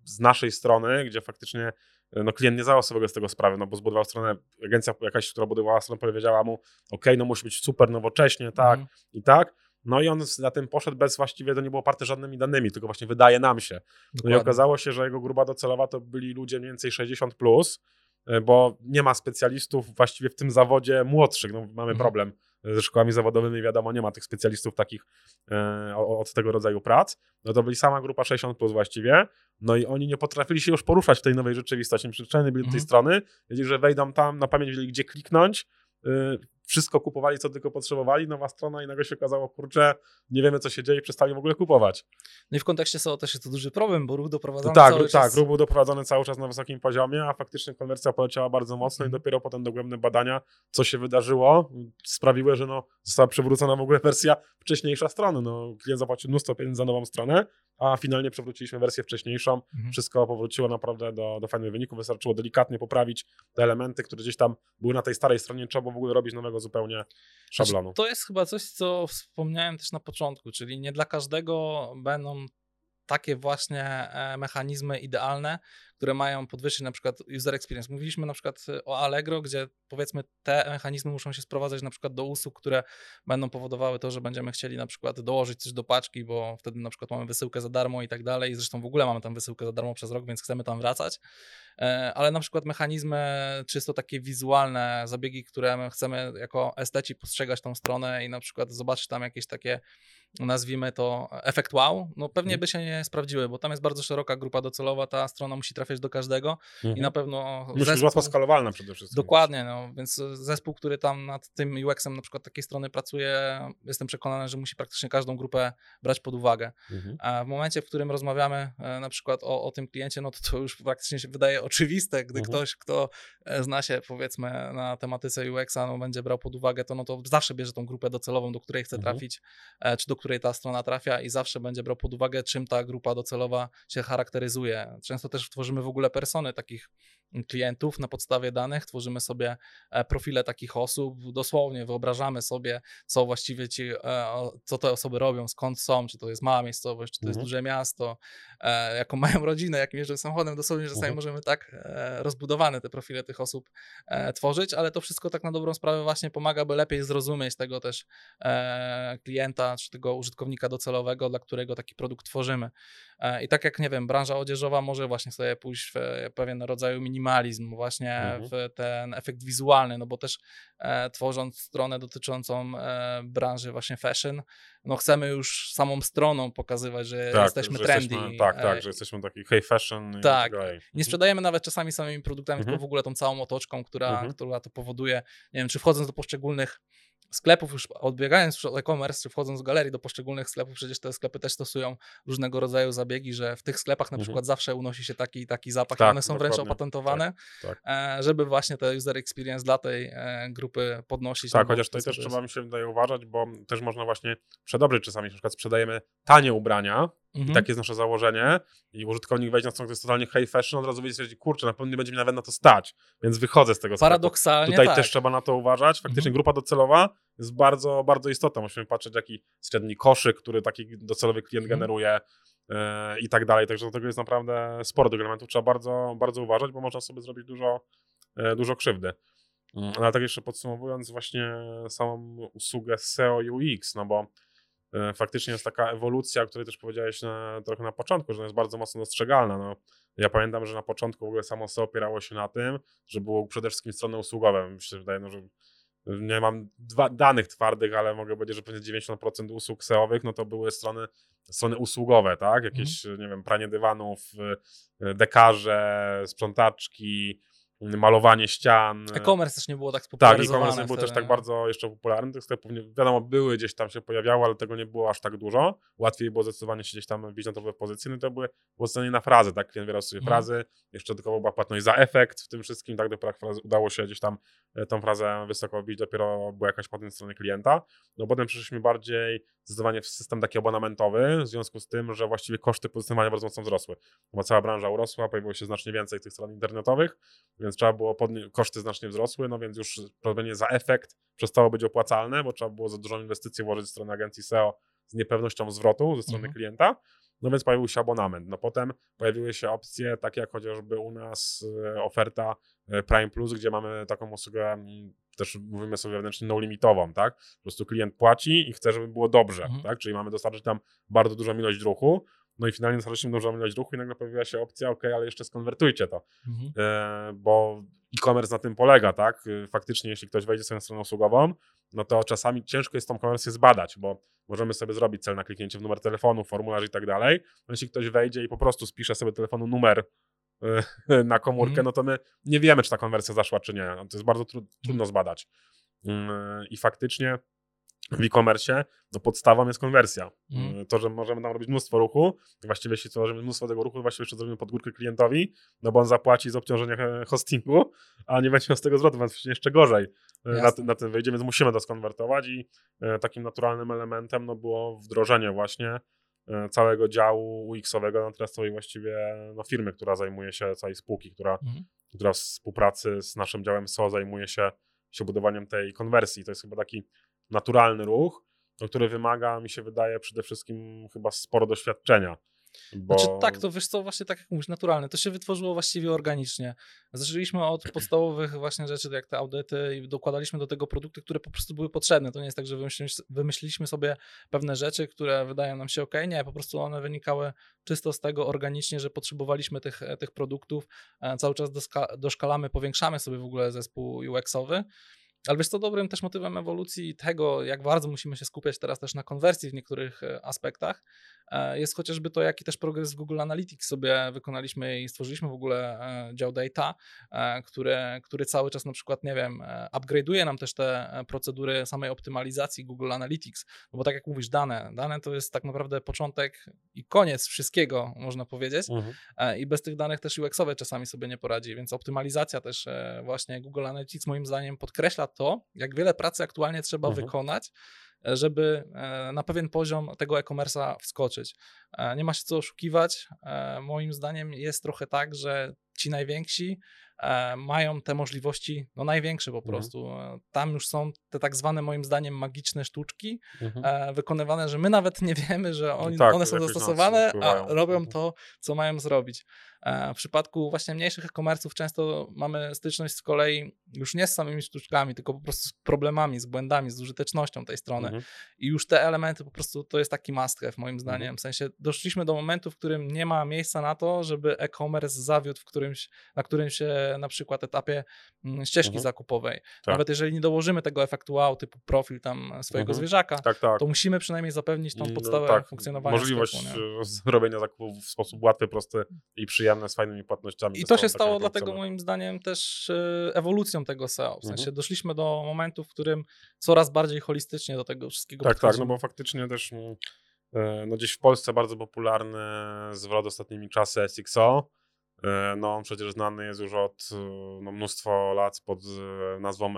z naszej strony, gdzie faktycznie no klient nie zdawał sobie z tego sprawy, no bo zbudował stronę, agencja jakaś, która budowała stronę powiedziała mu, ok, no musi być super nowocześnie, tak, Mhm. i tak, no i on za tym poszedł bez właściwie, to nie było oparte żadnymi danymi, tylko właśnie wydaje nam się. No i Dokładnie. okazało się, że jego grupa docelowa to byli ludzie mniej więcej 60 plus, e, bo nie ma specjalistów właściwie w tym zawodzie młodszych. No, mamy Mhm. problem ze szkołami zawodowymi, wiadomo, nie ma tych specjalistów takich e, od tego rodzaju prac. No to byli sama grupa 60 plus właściwie. No i oni nie potrafili się już poruszać w tej nowej rzeczywistości. Przyzwyczajeni byli do tej Mhm. strony, wiedzieli, że wejdą tam, na pamięć wiedzieli, gdzie kliknąć. Wszystko kupowali, co tylko potrzebowali, nowa strona i nagle się okazało, kurczę, nie wiemy co się dzieje i przestali w ogóle kupować. No i w kontekście SEO też jest to duży problem, bo ruch doprowadzony tak, cały ruch, czas... tak, ruch był doprowadzony cały czas na wysokim poziomie, a faktycznie konwersja poleciała bardzo mocno i Mhm. dopiero potem dogłębne badania, co się wydarzyło, sprawiły, że no, została przywrócona w ogóle wersja wcześniejsza strony. No, klient zapłacił mnóstwo pieniędzy za nową stronę, a finalnie przewróciliśmy wersję wcześniejszą. Mhm. Wszystko powróciło naprawdę do, do fajnych wyników. Wystarczyło delikatnie poprawić te elementy, które gdzieś tam były na tej starej stronie. Nie trzeba było w ogóle robić nowego zupełnie szablonu. Znaczy, to jest chyba coś, co wspomniałem też na początku, czyli nie dla każdego będą takie właśnie e, mechanizmy idealne, które mają podwyższyć na przykład user experience. Mówiliśmy na przykład e, o Allegro, gdzie powiedzmy te mechanizmy muszą się sprowadzać na przykład do usług, które będą powodowały to, że będziemy chcieli na przykład dołożyć coś do paczki, bo wtedy na przykład mamy wysyłkę za darmo i tak dalej. Zresztą w ogóle mamy tam wysyłkę za darmo przez rok, więc chcemy tam wracać. E, Ale na przykład mechanizmy czysto takie wizualne, zabiegi, które my chcemy jako esteci postrzegać tą stronę i na przykład zobaczyć tam jakieś takie nazwijmy to efekt wow, no pewnie Mhm. by się nie sprawdziły, bo tam jest bardzo szeroka grupa docelowa, ta strona musi trafiać do każdego i na pewno Musi być łatwo skalowalna przede wszystkim. Dokładnie, no, więc zespół, który tam nad tym UX-em na przykład takiej strony pracuje, jestem przekonany, że musi praktycznie każdą grupę brać pod uwagę. Mhm. A w momencie, w którym rozmawiamy e, na przykład o, o tym kliencie, no to to już praktycznie się wydaje oczywiste, gdy Mhm. ktoś, kto e, zna się powiedzmy na tematyce UX-a, no będzie brał pod uwagę to, no to zawsze bierze tą grupę docelową, do której chce Mhm. trafić, e, czy do której ta strona trafia i zawsze będzie brał pod uwagę, czym ta grupa docelowa się charakteryzuje. Często też tworzymy w ogóle persony takich klientów na podstawie danych, tworzymy sobie e, profile takich osób, dosłownie wyobrażamy sobie, co właściwie ci, e, co te osoby robią, skąd są, czy to jest mała miejscowość, czy to jest Mhm. duże miasto, e, jaką mają rodzinę, jakim jeżdżą samochodem, dosłownie czasami Mhm. możemy tak rozbudowane te profile tych osób tworzyć, ale to wszystko tak na dobrą sprawę właśnie pomaga, by lepiej zrozumieć tego też klienta, czy tego użytkownika docelowego, dla którego taki produkt tworzymy. I tak jak, nie wiem, branża odzieżowa może właśnie sobie pójść w e, pewien rodzaj minimalizm, właśnie Mhm. w ten efekt wizualny, no bo też e, tworząc stronę dotyczącą e, branży właśnie fashion, no chcemy już samą stroną pokazywać, że jesteśmy że trendy. Jesteśmy, tak, e, tak, że jesteśmy taki high fashion i Tak. tak dalej. nie sprzedajemy nawet czasami samymi produktami, Mhm. tylko w ogóle tą całą otoczką, która, Mhm. która to powoduje. Nie wiem, czy wchodząc do poszczególnych sklepów, już odbiegając już od e-commerce, czy wchodząc do galerii do poszczególnych sklepów, przecież te sklepy też stosują różnego rodzaju zabiegi, że w tych sklepach na Mhm. przykład zawsze unosi się taki i taki zapach i Tak, one są wręcz opatentowane, Tak, e, żeby właśnie te user experience dla tej e, grupy podnosić. Tak, no chociaż to tutaj też trzeba mi się wydaje uważać, bo też można właśnie przedobrzyć czasami, na przykład sprzedajemy tanie ubrania, jest- i Mhm. takie jest nasze założenie, i użytkownik wejdzie na stronę, to jest totalnie high fashion, od razu będzie stwierdzić, kurczę, na pewno nie będzie mi nawet na to stać, więc wychodzę z tego sklepu. Paradoksalnie Tutaj tak. też trzeba na to uważać. Faktycznie Mhm. grupa docelowa jest bardzo, bardzo istotna. Musimy patrzeć, jaki średni koszyk, który taki docelowy klient Mhm. generuje e, i tak dalej. Także do tego jest naprawdę sporo tych elementów. Trzeba bardzo, bardzo uważać, bo można sobie zrobić dużo, e, dużo krzywdy. Mm, Ale tak jeszcze podsumowując właśnie samą usługę SEO UX, no bo faktycznie jest taka ewolucja, o której też powiedziałeś na, trochę na początku, że ona jest bardzo mocno dostrzegalna. No, ja pamiętam, że na początku w ogóle samo SEO opierało się na tym, że było przede wszystkim strony usługowe. Mi się wydaje, no, że nie mam dwa, danych twardych, ale mogę powiedzieć, że pewnie 90% usług SEO-owych, no to były strony, strony usługowe, tak? Jakieś, nie wiem, pranie dywanów, y, dekarze, sprzątaczki, malowanie ścian. E-commerce też nie było tak Tak, spopularyzowane. e-commerce nie był też tak bardzo jeszcze popularny. Tych sklepów, wiadomo, były gdzieś tam się pojawiały, ale tego nie było aż tak dużo. Łatwiej było zdecydowanie się gdzieś tam wbić na to w pozycję. No i to były było cenione na frazy, tak? Klient wybierał sobie Mhm. frazy, jeszcze dodatkowo była płatność za efekt w tym wszystkim, tak? Dopiero frazy, udało się gdzieś tam e, tą frazę wysoko wbić, dopiero była jakaś płatność strony klienta. No potem przeszliśmy bardziej zdecydowanie w system taki abonamentowy, w związku z tym, że właściwie koszty pozycjonowania bardzo mocno wzrosły. No Bo cała branża urosła, pojawiło się znacznie więcej tych stron internetowych, więc trzeba było koszty znacznie wzrosły, no więc już robienie za efekt przestało być opłacalne, bo trzeba było za dużą inwestycję włożyć ze strony agencji SEO z niepewnością zwrotu ze strony Mhm. klienta. No więc pojawił się abonament. No potem pojawiły się opcje, takie jak chociażby u nas e, oferta e, Prime Plus, gdzie mamy taką usługę, mm, też mówimy sobie wewnętrznie no limitową, tak? Po prostu klient płaci i chce, żeby było dobrze, Mhm. tak? Czyli mamy dostarczyć tam bardzo dużą ilość ruchu, no i finalnie dostarczyliśmy dużą ilość ruchu i nagle pojawiła się opcja, ok, ale jeszcze skonwertujcie to Mhm. e, bo e-commerce na tym polega, tak? E, Faktycznie, jeśli ktoś wejdzie na stronę usługową, no to czasami ciężko jest tą konwersję zbadać, bo możemy sobie zrobić cel na kliknięcie w numer telefonu, formularz i tak dalej. No jeśli ktoś wejdzie i po prostu spisze sobie telefonu numer e, [laughs] na komórkę, Mhm. no to my nie wiemy, czy ta konwersja zaszła, czy nie. No To jest bardzo tru- trudno zbadać. Mm, I faktycznie w e-commerce no podstawą jest konwersja. Mhm. To, że możemy tam robić mnóstwo ruchu, właściwie jeśli tworzymy mnóstwo tego ruchu, właściwie jeszcze zrobimy podgórkę klientowi, no bo on zapłaci z obciążenia hostingu, a nie będzie miał z tego zwrotu, więc jeszcze gorzej e, na, na tym wyjdzie, więc musimy to skonwertować i e, takim naturalnym elementem no było wdrożenie właśnie e, całego działu UX-owego na teraz całej właściwie no, firmy, która zajmuje się, całej spółki, która, Mhm. która w współpracy z naszym działem SEO zajmuje się, się budowaniem tej konwersji. To jest chyba taki naturalny ruch, no, który wymaga, mi się wydaje, przede wszystkim chyba sporo doświadczenia. Bo... Znaczy tak, to wiesz co, właśnie tak jak mówisz, naturalne. To się wytworzyło właściwie organicznie. Zaczęliśmy od podstawowych właśnie rzeczy, jak te audyty i dokładaliśmy do tego produkty, które po prostu były potrzebne. To nie jest tak, że wymyśliliśmy, sobie pewne rzeczy, które wydają nam się ok, nie, po prostu one wynikały czysto z tego organicznie, że potrzebowaliśmy tych, tych produktów. E, Cały czas doszkalamy, powiększamy sobie w ogóle zespół UX-owy. Ale wiesz co, dobrym też motywem ewolucji tego, jak bardzo musimy się skupiać teraz też na konwersji w niektórych e, aspektach, jest chociażby to, jaki też progres w Google Analytics sobie wykonaliśmy i stworzyliśmy w ogóle e, dział data, e, który, który cały czas na przykład, nie wiem, e, upgrade'uje nam też te e, procedury samej optymalizacji Google Analytics, no bo tak jak mówisz, dane, dane to jest tak naprawdę początek i koniec wszystkiego, można powiedzieć, Mhm. E, i bez tych danych też UX-owe czasami sobie nie poradzi, więc optymalizacja też e, właśnie Google Analytics moim zdaniem podkreśla to, jak wiele pracy aktualnie trzeba Mhm. wykonać, e, żeby e, na pewien poziom tego e-commerce'a wskoczyć. E, Nie ma się co oszukiwać. E, Moim zdaniem jest trochę tak, że ci najwięksi e, mają te możliwości, no największe po Mhm. prostu. E, Tam już są te tak zwane moim zdaniem magiczne sztuczki, Mhm. e, wykonywane, że my nawet nie wiemy, że oni, tak, one są zastosowane, a robią Mhm. to, co mają zrobić. E, W przypadku właśnie mniejszych e-commerce'ów często mamy styczność z kolei już nie z samymi sztuczkami, tylko po prostu z problemami, z błędami, z użytecznością tej strony. Mhm. I już te elementy po prostu to jest taki must have moim zdaniem. Mhm. W sensie doszliśmy do momentu, w którym nie ma miejsca na to, żeby e-commerce zawiódł w którymś, na którymś na przykład etapie mm, ścieżki Mhm. zakupowej. Tak. Nawet jeżeli nie dołożymy tego efektu wow, typu profil tam swojego Mhm. zwierzaka, Tak, tak. to musimy przynajmniej zapewnić tą No podstawę tak, funkcjonowania Możliwość sklepu, e, zrobienia [laughs] zakupów w sposób łatwy, prosty i przyjemny, z fajnymi płatnościami. I to się są stało dlatego moim zdaniem też e, ewolucją tego SEO. W sensie Mhm. doszliśmy do momentu, w którym coraz bardziej holistycznie do tego wszystkiego Tak, tak, no bo faktycznie też mm, e, no gdzieś w Polsce bardzo popularny zwrot ostatnimi czasy SXO. E, No on przecież znany jest już od e, no, mnóstwo lat pod e, nazwą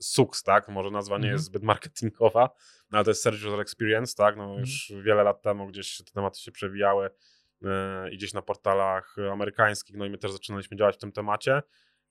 SUX, tak? Może nazwa nie Mhm. jest zbyt marketingowa, no, ale to jest Search User Experience, tak? No Mhm. już wiele lat temu gdzieś te tematy się przewijały i gdzieś na portalach amerykańskich, no i my też zaczynaliśmy działać w tym temacie.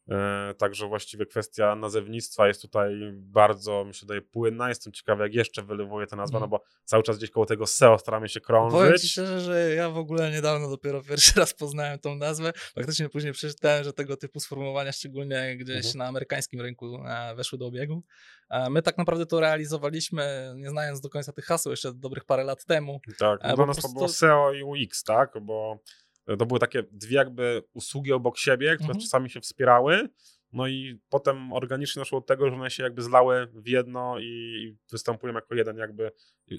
E, Także właściwie kwestia nazewnictwa jest tutaj bardzo, mi się daje, płynna. Jestem ciekawy, jak jeszcze wylewuje ta nazwa, Mhm. no bo cały czas gdzieś koło tego SEO staramy się Powiem ci krążyć. szczerze, że ja w ogóle niedawno dopiero pierwszy [laughs] raz poznałem tą nazwę. Faktycznie później przeczytałem, że tego typu sformułowania, szczególnie gdzieś Mhm. na amerykańskim rynku, e, weszły do obiegu. E, My tak naprawdę to realizowaliśmy, nie znając do końca tych haseł, jeszcze dobrych parę lat temu. Tak, no dla po nas to było SEO i UX, tak? Bo to były takie dwie jakby usługi obok siebie, które Mhm. czasami się wspierały. No i potem organicznie doszło do tego, że one się jakby zlały w jedno i występują jako jeden jakby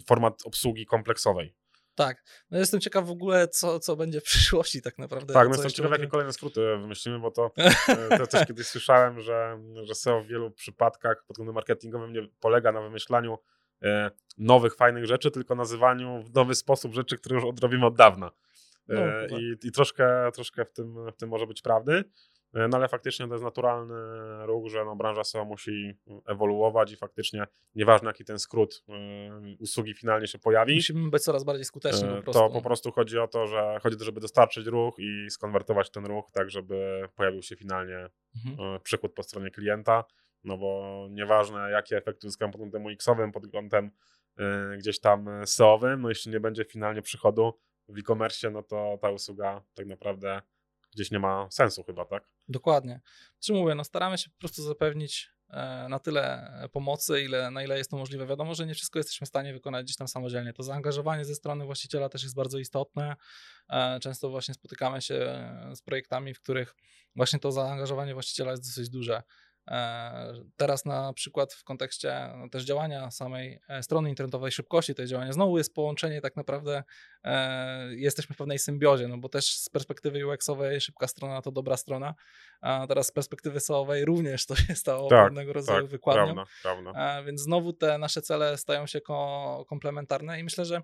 format obsługi kompleksowej. Tak. No jestem ciekaw w ogóle, co, co będzie w przyszłości tak naprawdę. Tak, no jestem ciekaw, jakie kolejne skróty wymyślimy, bo to, [laughs] e, to też kiedyś słyszałem, że, że SEO w wielu przypadkach pod kątem marketingowym nie polega na wymyślaniu e, nowych, fajnych rzeczy, tylko nazywaniu w nowy sposób rzeczy, które już odrobimy od dawna. No, chyba. I, I troszkę, troszkę w, tym, w tym może być prawdy. E, No ale faktycznie to jest naturalny ruch, że no, branża SEO musi ewoluować i faktycznie nieważne jaki ten skrót e, usługi finalnie się pojawi, Musimy być coraz bardziej skuteczni po prostu. To po prostu chodzi o to, że chodzi o to, żeby dostarczyć ruch i skonwertować ten ruch tak, żeby pojawił się finalnie Mhm. przychód po stronie klienta. No bo nieważne, jakie efekty uzyskam pod kątem UX-owym, pod kątem e, gdzieś tam SEO-owym, no jeśli nie będzie finalnie przychodu w e-commerce, no to ta usługa tak naprawdę gdzieś nie ma sensu chyba, tak? Dokładnie. Czy mówię, no staramy się po prostu zapewnić e, na tyle pomocy, ile, na ile jest to możliwe. Wiadomo, że nie wszystko jesteśmy w stanie wykonać gdzieś tam samodzielnie. To zaangażowanie ze strony właściciela też jest bardzo istotne. E, Często właśnie spotykamy się z projektami, w których właśnie to zaangażowanie właściciela jest dosyć duże. E, teraz na przykład w kontekście no, też działania samej e, strony internetowej, szybkości tej działania, znowu jest połączenie tak naprawdę, e, jesteśmy w pewnej symbiozie, no bo też z perspektywy UX-owej szybka strona to dobra strona, a teraz z perspektywy SEO-owej również to [laughs] się stało tak, pewnego rodzaju tak, wykładnią. Prawda, prawda. Więc znowu te nasze cele stają się ko komplementarne i myślę, że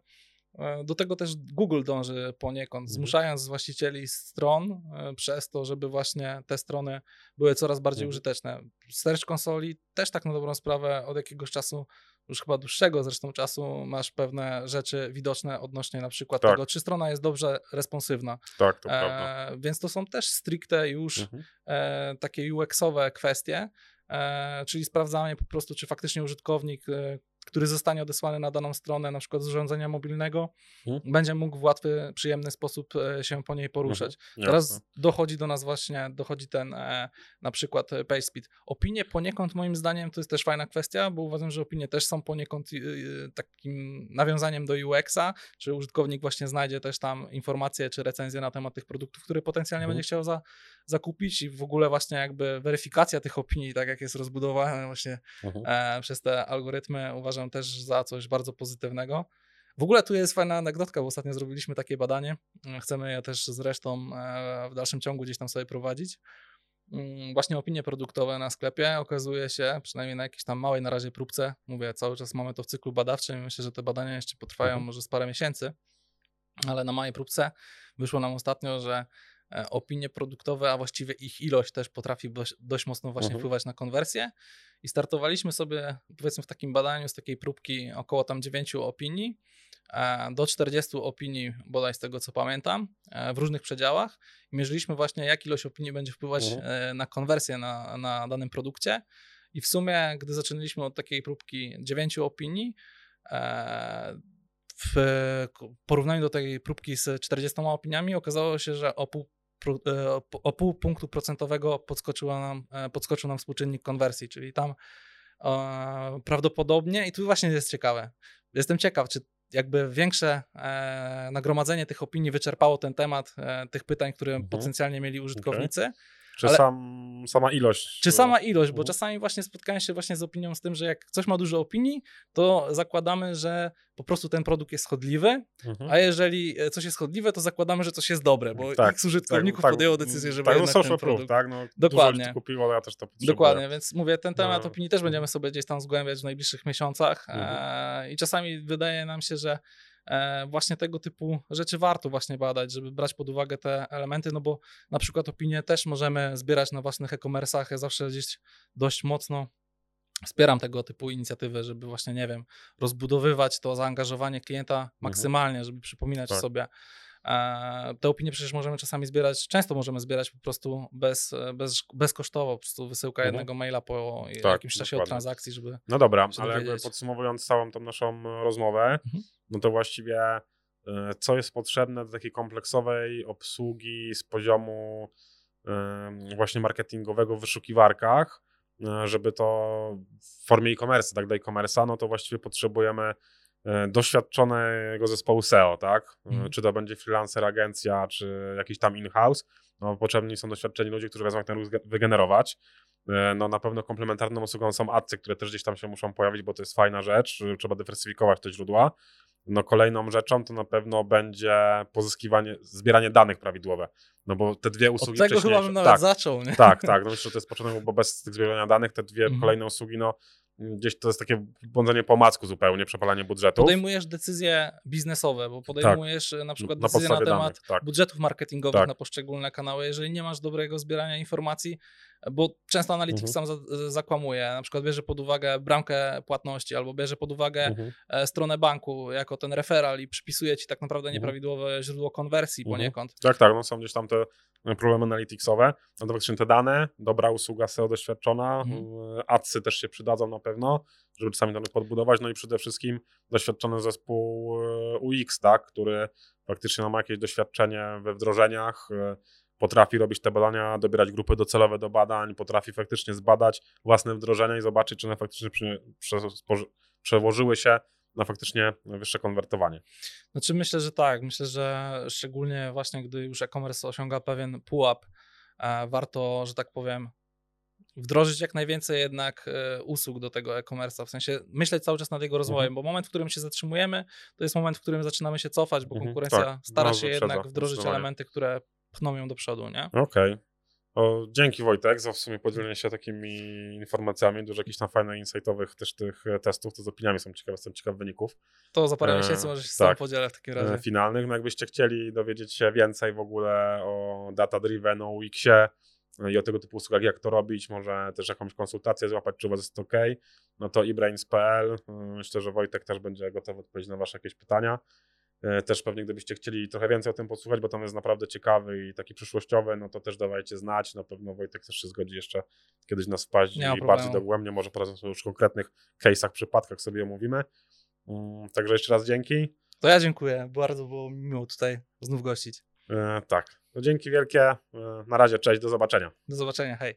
do tego też Google dąży poniekąd, mhm. zmuszając właścicieli stron e, przez to, żeby właśnie te strony były coraz bardziej mhm. użyteczne. Search konsoli też tak na dobrą sprawę od jakiegoś czasu, już chyba dłuższego zresztą czasu, masz pewne rzeczy widoczne odnośnie na przykład tak. tego, czy strona jest dobrze responsywna. Tak, to e, prawda. Więc to są też stricte już mhm. e, takie UX-owe kwestie, e, czyli sprawdzamy po prostu, czy faktycznie użytkownik e, który zostanie odesłany na daną stronę, na przykład z urządzenia mobilnego, mhm. będzie mógł w łatwy, przyjemny sposób e, się po niej poruszać. Mhm. Teraz dochodzi do nas właśnie, dochodzi ten e, na przykład e, PageSpeed. Opinie poniekąd moim zdaniem to jest też fajna kwestia, bo uważam, że opinie też są poniekąd takim nawiązaniem do UX-a, czy użytkownik właśnie znajdzie też tam informacje czy recenzje na temat tych produktów, które potencjalnie mhm. będzie chciał za, zakupić i w ogóle właśnie jakby weryfikacja tych opinii, tak jak jest rozbudowana właśnie mhm. e, przez te algorytmy, uważam też za coś bardzo pozytywnego. W ogóle tu jest fajna anegdotka, bo ostatnio zrobiliśmy takie badanie. Chcemy je też zresztą e, w dalszym ciągu gdzieś tam sobie prowadzić. Mm, właśnie opinie produktowe na sklepie okazuje się, przynajmniej na jakiejś tam małej na razie próbce, mówię, cały czas mamy to w cyklu badawczym i myślę, że te badania jeszcze potrwają mhm. może z parę miesięcy, ale na małej próbce wyszło nam ostatnio, że E, opinie produktowe, a właściwie ich ilość też potrafi dość mocno właśnie mhm. wpływać na konwersję. I startowaliśmy sobie, powiedzmy, w takim badaniu z takiej próbki około tam 9 opinii e, do 40 opinii, bodaj z tego co pamiętam, e, w różnych przedziałach. I mierzyliśmy właśnie, jak ilość opinii będzie wpływać mhm. na konwersję na, na danym produkcie. I w sumie, gdy zaczynaliśmy od takiej próbki 9 opinii, w porównaniu do tej próbki z 40 opiniami okazało się, że o pół E, o pół punktu procentowego podskoczyła nam, e, podskoczył nam współczynnik konwersji, czyli tam e, prawdopodobnie, i tu właśnie jest ciekawe, jestem ciekaw, czy jakby większe nagromadzenie tych opinii wyczerpało ten temat, tych pytań, które mhm. potencjalnie mieli użytkownicy, okay. Czy ale, sam, sama ilość? Czy sama ilość, bo mhm. czasami właśnie spotkałem się właśnie z opinią z tym, że jak coś ma dużo opinii, to zakładamy, że po prostu ten produkt jest chodliwy, mhm. a jeżeli e, coś jest chodliwe, to zakładamy, że coś jest dobre, bo tak, x użytkowników tak, tak, podjęło decyzję, żeby tak, no social ten produkt... tak, no, Dokładnie. kupiło, ja też to potrzebuję. Dokładnie, więc mówię, ten temat no. opinii też będziemy sobie gdzieś tam zgłębiać w najbliższych miesiącach mhm. e, i czasami wydaje nam się, że E, właśnie tego typu rzeczy warto właśnie badać, żeby brać pod uwagę te elementy, no bo na przykład opinie też możemy zbierać na własnych e-commerce'ach. Ja zawsze gdzieś dość mocno wspieram tego typu inicjatywy, żeby właśnie, nie wiem, rozbudowywać to zaangażowanie klienta mhm. maksymalnie, żeby przypominać tak. sobie. E, te opinie przecież możemy czasami zbierać, często możemy zbierać po prostu bez, bez, bezkosztowo, po prostu wysyłka mhm. jednego maila po tak, jakimś czasie dokładnie. od transakcji, żeby. No dobra, ale jakby podsumowując całą tą naszą rozmowę, mhm no to właściwie e, co jest potrzebne do takiej kompleksowej obsługi z poziomu właśnie marketingowego w wyszukiwarkach, e, żeby to w formie e-commerce, tak do e-commerce'a, no to właściwie potrzebujemy e, doświadczonego zespołu SEO, tak? Mm. Czy to będzie freelancer, agencja, czy jakiś tam in-house, no potrzebni są doświadczeni ludzie, którzy wiedzą jak ten ruch wygenerować. No na pewno komplementarną usługą są adcy, które też gdzieś tam się muszą pojawić, bo to jest fajna rzecz, trzeba dywersyfikować te źródła. No kolejną rzeczą to na pewno będzie pozyskiwanie, zbieranie danych prawidłowe. No bo te dwie usługi Od tego chyba bym nawet tak, zaczął, nie? Tak, tak. No [laughs] myślę, że to jest początek, bo bez tych zbierania danych te dwie mhm. kolejne usługi, no gdzieś to jest takie błądzenie po macku zupełnie, przepalanie budżetu. Podejmujesz decyzje biznesowe, bo podejmujesz tak. na przykład decyzje na, na temat danych, tak. budżetów marketingowych tak. na poszczególne kanały. Jeżeli nie masz dobrego zbierania informacji, bo często analityk mhm. sam za, zakłamuje, na przykład bierze pod uwagę bramkę płatności albo bierze pod uwagę mhm. E, stronę banku jako ten referral i przypisuje ci tak naprawdę mhm. nieprawidłowe źródło konwersji mhm. poniekąd. Tak, tak, no są gdzieś tam te e, problemy analyticsowe, no to faktycznie te dane, dobra usługa SEO doświadczona, mhm. E, adsy też się przydadzą na pewno, żeby czasami to podbudować, no i przede wszystkim doświadczony zespół UX, tak, który faktycznie ma jakieś doświadczenie we wdrożeniach, potrafi robić te badania, dobierać grupy docelowe do badań, potrafi faktycznie zbadać własne wdrożenia i zobaczyć, czy one faktycznie przy, prze, przełożyły się na faktycznie wyższe konwertowanie. Znaczy myślę, że tak. Myślę, że szczególnie właśnie gdy już e-commerce osiąga pewien pułap, e, warto, że tak powiem, wdrożyć jak najwięcej jednak e, usług do tego e-commerce'a, w sensie myśleć cały czas nad jego rozwojem, bo moment, w którym się zatrzymujemy, to jest moment, w którym zaczynamy się cofać, bo Mhm, konkurencja tak, stara no, się jednak wdrożyć elementy, które pchną ją do przodu, nie? Okej. O, Dzięki Wojtek za w sumie podzielenie się takimi informacjami, dużo jakichś tam fajnych, insightowych też tych e, testów, to z opiniami są ciekawe, jestem ciekaw wyników To za parę E, miesięcy może się tak. podzielę w takim e, razie. finalnych. No jakbyście chcieli dowiedzieć się więcej w ogóle o data driven, o UX-ie i o tego typu usługach, jak to robić, może też jakąś konsultację złapać, czy u was jest ok, no to ebrains.pl. E, Myślę, że Wojtek też będzie gotowy odpowiedzieć na wasze jakieś pytania. E, Też pewnie gdybyście chcieli trochę więcej o tym posłuchać, bo tam jest naprawdę ciekawy i taki przyszłościowy, no to też dawajcie znać. Na pewno Wojtek też się zgodzi jeszcze kiedyś nas wpaść i problemu. bardziej dogłębnie, może porozmawiać o już konkretnych case'ach, przypadkach sobie omówimy. Mm, Także jeszcze raz dzięki. To ja dziękuję, bardzo było mi miło tutaj znów gościć. E, tak, no dzięki wielkie. E, na razie, cześć, do zobaczenia. Do zobaczenia, hej.